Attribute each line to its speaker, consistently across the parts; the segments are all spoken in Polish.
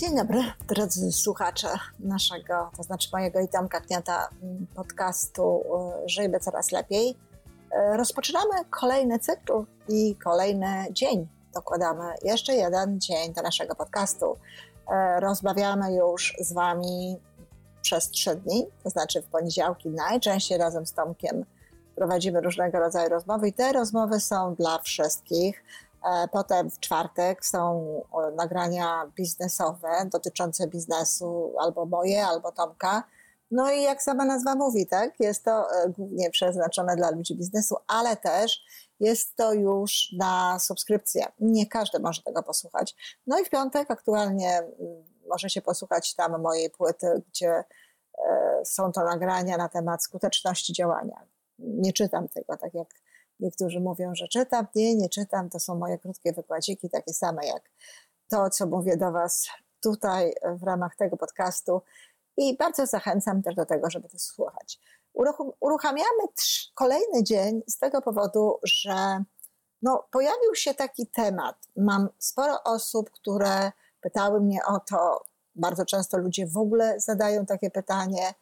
Speaker 1: Dzień dobry, drodzy słuchacze naszego, to znaczy mojego i Tomka Kniata mm, podcastu e, Żyjmy Coraz Lepiej. E, rozpoczynamy kolejny cykl i kolejny dzień. Dokładamy jeszcze jeden dzień do naszego podcastu. E, rozmawiamy już z Wami przez trzy dni, to znaczy w poniedziałki najczęściej razem z Tomkiem prowadzimy różnego rodzaju rozmowy i te rozmowy są dla wszystkich. E, potem w czwartek są nagrania biznesowe dotyczące biznesu albo moje, albo Tomka. No i jak sama nazwa mówi, tak, jest to e, głównie przeznaczone dla ludzi biznesu, ale też jest to już na subskrypcję. Nie każdy może tego posłuchać. No i w piątek aktualnie mm, może się posłuchać tam mojej płyty, gdzie e, są to nagrania na temat skuteczności działania. Nie czytam tego, tak jak Niektórzy mówią, że czytam. Nie, nie czytam. To są moje krótkie wykładziki, takie same jak to, co mówię do Was tutaj w ramach tego podcastu. I bardzo zachęcam też do tego, żeby to słuchać. Uruchamiamy kolejny dzień z tego powodu, że no, pojawił się taki temat. Mam sporo osób, które pytały mnie o to. Bardzo często ludzie w ogóle zadają takie pytanie.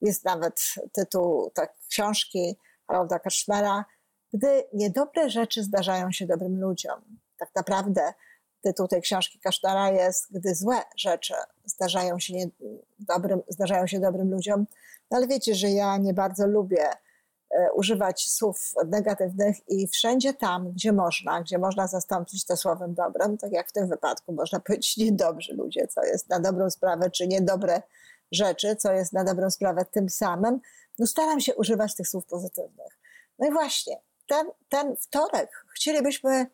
Speaker 1: Jest nawet tytuł tak, książki Harolda Kaszmera gdy niedobre rzeczy zdarzają się dobrym ludziom. Tak naprawdę tytuł tej książki Kasztara jest, gdy złe rzeczy zdarzają się, nie, dobrym, zdarzają się dobrym ludziom. No ale wiecie, że ja nie bardzo lubię e, używać słów negatywnych i wszędzie tam, gdzie można, gdzie można zastąpić to słowem dobrym, tak jak w tym wypadku można powiedzieć niedobrzy ludzie, co jest na dobrą sprawę, czy niedobre rzeczy, co jest na dobrą sprawę tym samym, no staram się używać tych słów pozytywnych. No i właśnie, ten, ten wtorek chcielibyśmy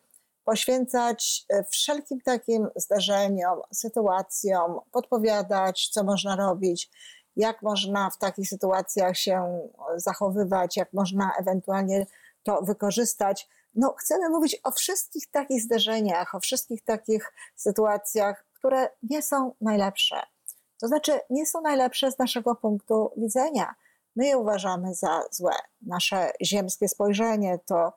Speaker 1: poświęcać e, wszelkim takim zdarzeniom, sytuacjom, podpowiadać, co można robić, jak można w takich sytuacjach się zachowywać, jak można ewentualnie to wykorzystać. No, chcemy mówić o wszystkich takich zdarzeniach, o wszystkich takich sytuacjach, które nie są najlepsze. To znaczy, nie są najlepsze z naszego punktu widzenia my je uważamy za złe. Nasze ziemskie spojrzenie, to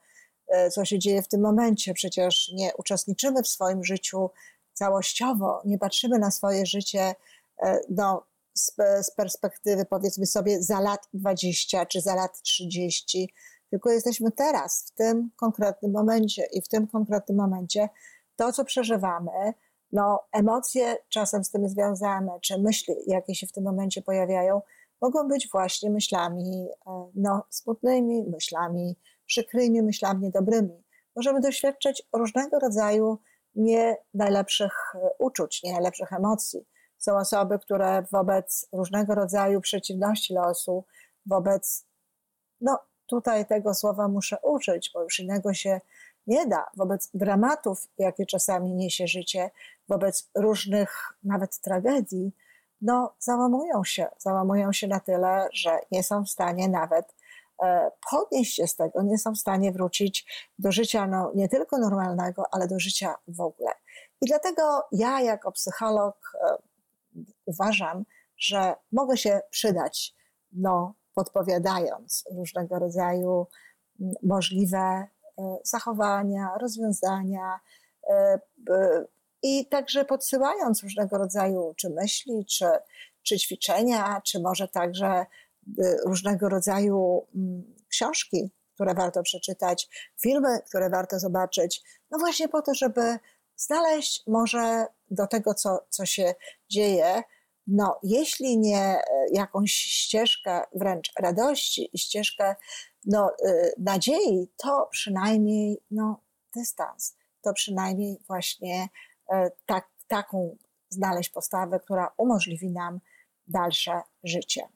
Speaker 1: e, co się dzieje w tym momencie, przecież nie uczestniczymy w swoim życiu całościowo, nie patrzymy na swoje życie e, no, z, z perspektywy powiedzmy sobie za lat 20 czy za lat 30, tylko jesteśmy teraz, w tym konkretnym momencie i w tym konkretnym momencie to, co przeżywamy, no, emocje czasem z tym związane, czy myśli, jakie się w tym momencie pojawiają, mogą być właśnie myślami e, no, smutnymi, myślami przykrymi, myślami niedobrymi. Możemy doświadczać różnego rodzaju nie najlepszych e, uczuć, nie najlepszych emocji. Są osoby, które wobec różnego rodzaju przeciwności losu, wobec, no tutaj tego słowa muszę użyć, bo już innego się nie da, wobec dramatów, jakie czasami niesie życie, wobec różnych nawet tragedii, no, załamują się. Załamują się na tyle, że nie są w stanie nawet e, podnieść się z tego, nie są w stanie wrócić do życia no, nie tylko normalnego, ale do życia w ogóle. I dlatego ja, jako psycholog, e, uważam, że mogę się przydać, no, podpowiadając różnego rodzaju możliwe e, zachowania, rozwiązania, i także podsyłając różnego rodzaju czy myśli, czy, czy ćwiczenia, czy może także y, różnego rodzaju mm, książki, które warto przeczytać, filmy, które warto zobaczyć, no właśnie po to, żeby znaleźć może do tego, co, co się dzieje, no jeśli nie e, jakąś ścieżkę wręcz radości i ścieżkę no, y, nadziei, to przynajmniej no, dystans, to przynajmniej właśnie tak, taką znaleźć postawę, która umożliwi nam dalsze życie.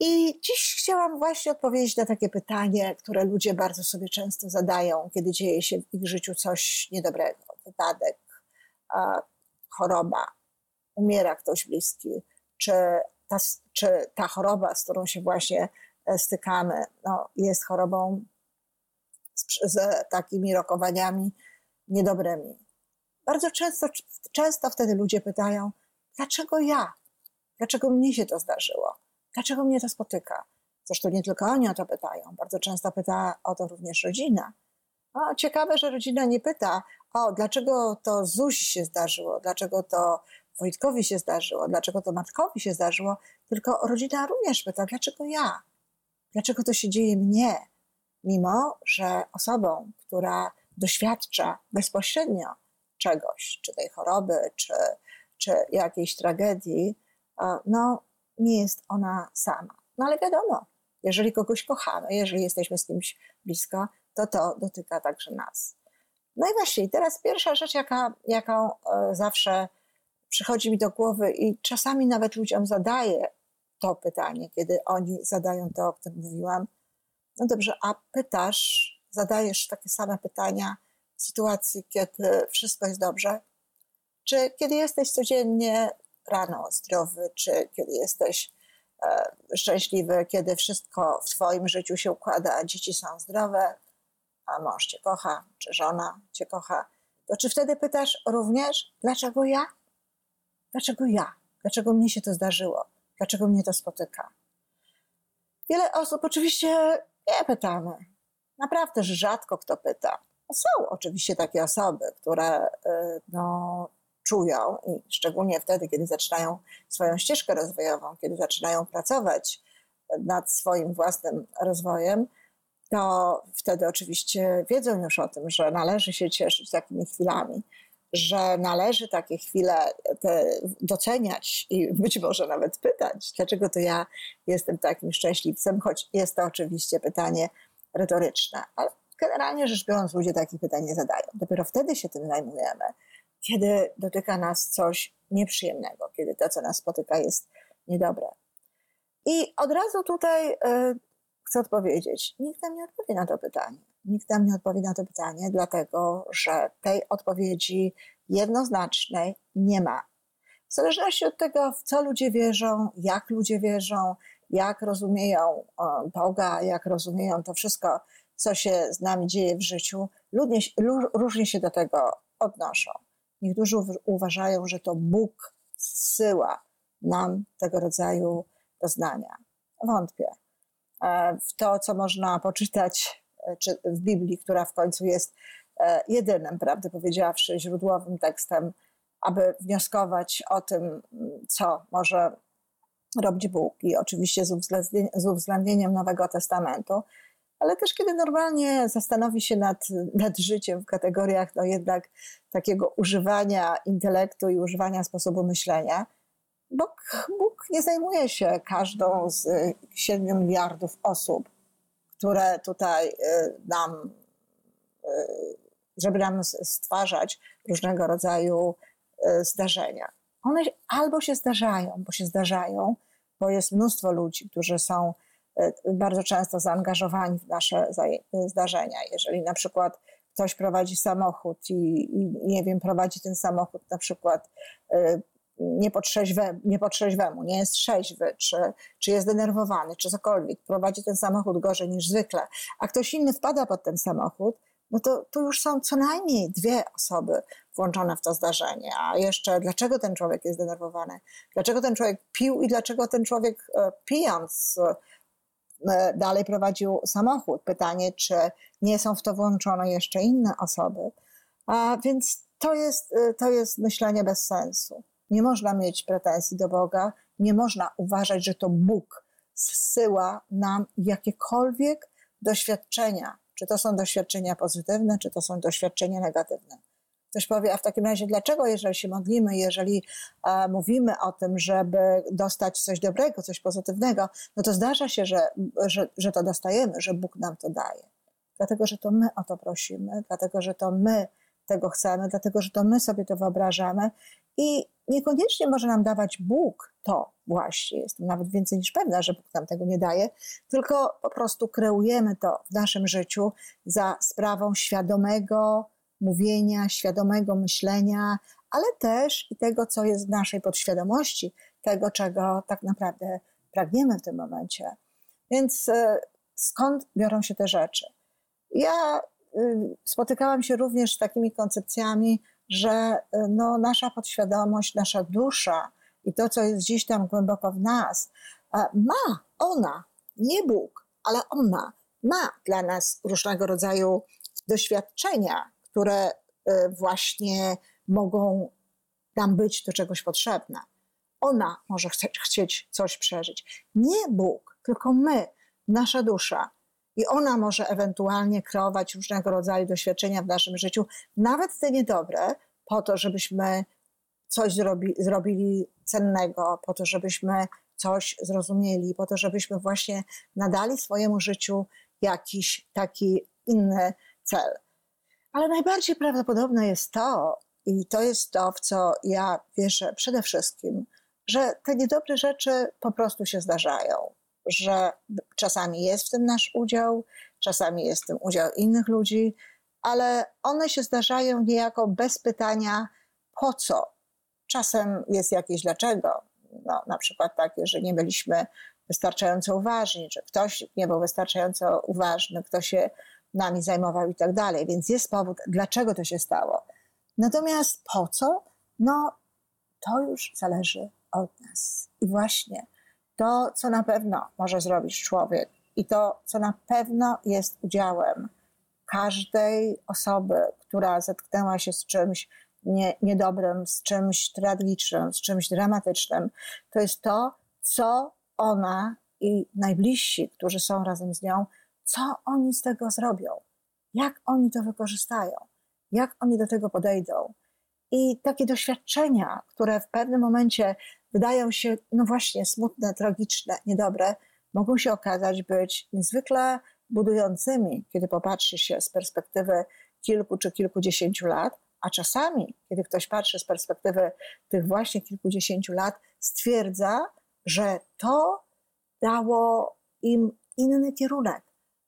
Speaker 1: I dziś chciałam właśnie odpowiedzieć na takie pytanie, które ludzie bardzo sobie często zadają, kiedy dzieje się w ich życiu coś niedobrego, wypadek, choroba, umiera ktoś bliski, czy ta, czy ta choroba, z którą się właśnie e, stykamy, no, jest chorobą z, z takimi rokowaniami niedobrymi. Bardzo często, często wtedy ludzie pytają, dlaczego ja? Dlaczego mnie się to zdarzyło? Dlaczego mnie to spotyka? Zresztą nie tylko oni o to pytają. Bardzo często pyta o to również rodzina. A ciekawe, że rodzina nie pyta, o, dlaczego to Zuzi się zdarzyło, dlaczego to Wojtkowi się zdarzyło, dlaczego to Markowi się zdarzyło, tylko rodzina również pyta, dlaczego ja? Dlaczego to się dzieje mnie? Mimo, że osobą, która doświadcza bezpośrednio czegoś, czy tej choroby, czy, czy jakiejś tragedii, no nie jest ona sama. No ale wiadomo, jeżeli kogoś kochamy, jeżeli jesteśmy z kimś blisko, to to dotyka także nas. No i właśnie, teraz pierwsza rzecz, jaka, jaką e, zawsze przychodzi mi do głowy i czasami nawet ludziom zadaję to pytanie, kiedy oni zadają to, o którym mówiłam. No dobrze, a pytasz, zadajesz takie same pytania sytuacji, kiedy wszystko jest dobrze? Czy kiedy jesteś codziennie rano zdrowy, czy kiedy jesteś e, szczęśliwy, kiedy wszystko w Twoim życiu się układa, dzieci są zdrowe, a mąż Cię kocha, czy żona Cię kocha, to czy wtedy pytasz również, dlaczego ja? Dlaczego ja? Dlaczego mnie się to zdarzyło? Dlaczego mnie to spotyka? Wiele osób oczywiście nie pytamy. Naprawdę, że rzadko kto pyta. Są oczywiście takie osoby, które y, no, czują i szczególnie wtedy, kiedy zaczynają swoją ścieżkę rozwojową, kiedy zaczynają pracować nad swoim własnym rozwojem, to wtedy oczywiście wiedzą już o tym, że należy się cieszyć takimi chwilami, że należy takie chwile doceniać i być może nawet pytać, dlaczego to ja jestem takim szczęśliwcem, choć jest to oczywiście pytanie retoryczne, ale generalnie rzecz biorąc ludzie takie pytanie zadają. Dopiero wtedy się tym zajmujemy, kiedy dotyka nas coś nieprzyjemnego, kiedy to, co nas spotyka, jest niedobre. I od razu tutaj y, chcę odpowiedzieć, nikt nam nie odpowie na to pytanie. Nikt nam nie odpowie na to pytanie, dlatego że tej odpowiedzi jednoznacznej nie ma. W zależności od tego, w co ludzie wierzą, jak ludzie wierzą, jak rozumieją Boga, jak rozumieją to wszystko, co się z nami dzieje w życiu, ludnie, różnie się do tego odnoszą. Niektórzy uważają, że to Bóg zsyła nam tego rodzaju doznania. Wątpię. E, w to, co można poczytać e, czy w Biblii, która w końcu jest e, jedynym, prawdę powiedziawszy, źródłowym tekstem, aby wnioskować o tym, co może robić Bóg i oczywiście z uwzględnieniem Nowego Testamentu, ale też kiedy normalnie zastanowi się nad, nad życiem w kategoriach no jednak takiego używania intelektu i używania sposobu myślenia, Bóg, Bóg nie zajmuje się każdą z 7 miliardów osób, które tutaj y, nam, y, żeby nam stwarzać różnego rodzaju y, zdarzenia. One albo się zdarzają, bo się zdarzają, bo jest mnóstwo ludzi, którzy są bardzo często zaangażowani w nasze zdarzenia. Jeżeli na przykład ktoś prowadzi samochód i, i nie wiem, prowadzi ten samochód na przykład nie po, trzeźwemu, nie jest trzeźwy, czy, czy jest denerwowany, czy cokolwiek, prowadzi ten samochód gorzej niż zwykle, a ktoś inny wpada pod ten samochód, no to tu już są co najmniej dwie osoby włączone w to zdarzenie. A jeszcze dlaczego ten człowiek jest denerwowany? Dlaczego ten człowiek pił i dlaczego ten człowiek e, pijąc e, dalej prowadził samochód? Pytanie, czy nie są w to włączone jeszcze inne osoby? A więc to jest, e, to jest myślenie bez sensu. Nie można mieć pretensji do Boga, nie można uważać, że to Bóg zsyła nam jakiekolwiek doświadczenia, czy to są doświadczenia pozytywne, czy to są doświadczenia negatywne. Ktoś powie, a w takim razie dlaczego, jeżeli się modlimy, jeżeli e, mówimy o tym, żeby dostać coś dobrego, coś pozytywnego, no to zdarza się, że, że, że to dostajemy, że Bóg nam to daje. Dlatego, że to my o to prosimy, dlatego, że to my tego chcemy, dlatego, że to my sobie to wyobrażamy i niekoniecznie może nam dawać Bóg to właśnie, jestem nawet więcej niż pewna, że Bóg nam tego nie daje, tylko po prostu kreujemy to w naszym życiu za sprawą świadomego mówienia, świadomego myślenia, ale też i tego, co jest w naszej podświadomości, tego, czego tak naprawdę pragniemy w tym momencie. Więc e, skąd biorą się te rzeczy? Ja spotykałam się również z takimi koncepcjami, że y, no, nasza podświadomość, nasza dusza i to, co jest gdzieś tam głęboko w nas, ma ona, nie Bóg, ale ona ma dla nas różnego rodzaju doświadczenia, które y, właśnie mogą nam być do czegoś potrzebna. Ona może chcieć coś przeżyć. Nie Bóg, tylko my, nasza dusza. I ona może ewentualnie kreować różnego rodzaju doświadczenia w naszym życiu, nawet te niedobre, po to, żebyśmy coś zrobi, zrobili cennego, po to, żebyśmy coś zrozumieli, po to, żebyśmy właśnie nadali swojemu życiu jakiś taki inny cel. Ale najbardziej prawdopodobne jest to, i to jest to, w co ja wierzę przede wszystkim, że te niedobre rzeczy po prostu się zdarzają, że czasami jest w tym nasz udział, czasami jest w tym udział innych ludzi, ale one się zdarzają niejako bez pytania po co. Czasem jest jakieś dlaczego. No, na przykład takie, że nie byliśmy wystarczająco uważni, że ktoś nie był wystarczająco uważny, kto się nami zajmował i tak dalej. Więc jest powód, dlaczego to się stało. Natomiast po co? No, to już zależy od nas. I właśnie to, co na pewno może zrobić człowiek, i to, co na pewno jest udziałem każdej osoby, która zetknęła się z czymś nie, niedobrym, z czymś tragicznym, z czymś dramatycznym, to jest to, co ona i najbliżsi, którzy są razem z nią, co oni z tego zrobią, jak oni to wykorzystają, jak oni do tego podejdą. I takie doświadczenia, które w pewnym momencie wydają się, no właśnie, smutne, tragiczne, niedobre, mogą się okazać być niezwykle budującymi, kiedy popatrzy się z perspektywy kilku czy kilkudziesięciu lat, a czasami, kiedy ktoś patrzy z perspektywy tych właśnie kilkudziesięciu lat, stwierdza, że to dało im inny kierunek,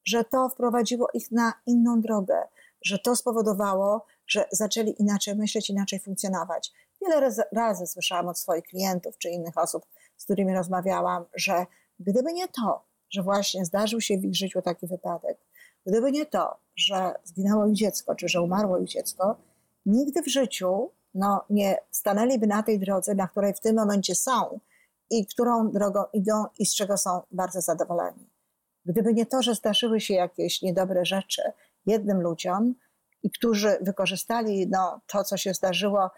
Speaker 1: że to wprowadziło ich na inną drogę, że to spowodowało, że zaczęli inaczej myśleć, inaczej funkcjonować. Wiele razy, słyszałam od swoich klientów czy innych osób, z którymi rozmawiałam, że gdyby nie to, że właśnie zdarzył się w ich życiu taki wypadek, gdyby nie to, że zginęło ich dziecko, czy że umarło ich dziecko, nigdy w życiu no, nie stanęliby na tej drodze, na której w tym momencie są i którą drogą idą i z czego są bardzo zadowoleni. Gdyby nie to, że zdarzyły się jakieś niedobre rzeczy jednym ludziom i którzy wykorzystali no, to, co się zdarzyło,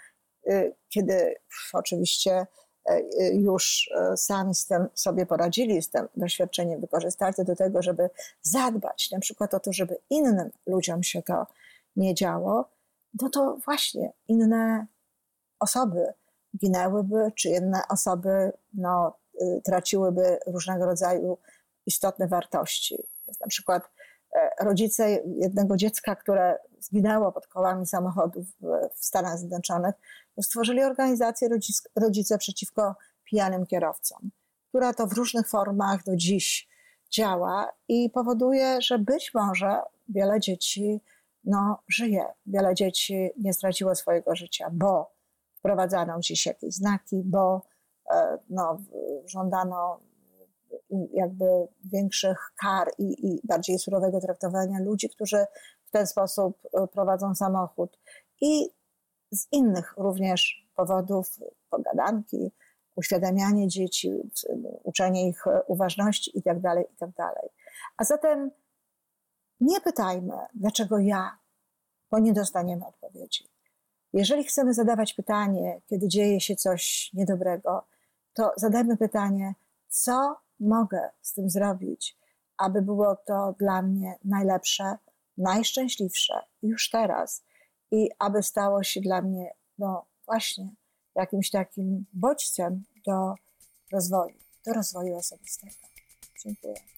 Speaker 1: kiedy oczywiście y, już y, sami z tym sobie poradzili, z tym doświadczeniem wykorzystali do tego, żeby zadbać na przykład o to, żeby innym ludziom się to nie działo, no to właśnie inne osoby ginęłyby, czy inne osoby no, y, traciłyby różnego rodzaju istotne wartości. Na przykład e, rodzice jednego dziecka, które zginęło pod kołami samochodów w Stanach Zjednoczonych, stworzyli organizację Rodzice Przeciwko Pijanym Kierowcom, która to w różnych formach do dziś działa i powoduje, że być może wiele dzieci no, żyje. Wiele dzieci nie straciło swojego życia, bo wprowadzano gdzieś jakieś znaki, bo e, no, żądano jakby większych kar i, i bardziej surowego traktowania ludzi, którzy ten sposób e, prowadzą samochód. I z innych również powodów, pogadanki, uświadamianie dzieci, uczenie ich uważności itd., tak itd. Tak A zatem nie pytajmy, dlaczego ja, bo nie dostaniemy odpowiedzi. Jeżeli chcemy zadawać pytanie, kiedy dzieje się coś niedobrego, to zadajmy pytanie, co mogę z tym zrobić, aby było to dla mnie najlepsze, najszczęśliwsze już teraz i aby stało się dla mnie, no właśnie, jakimś takim bodźcem do rozwoju, do rozwoju osobistego. Dziękuję.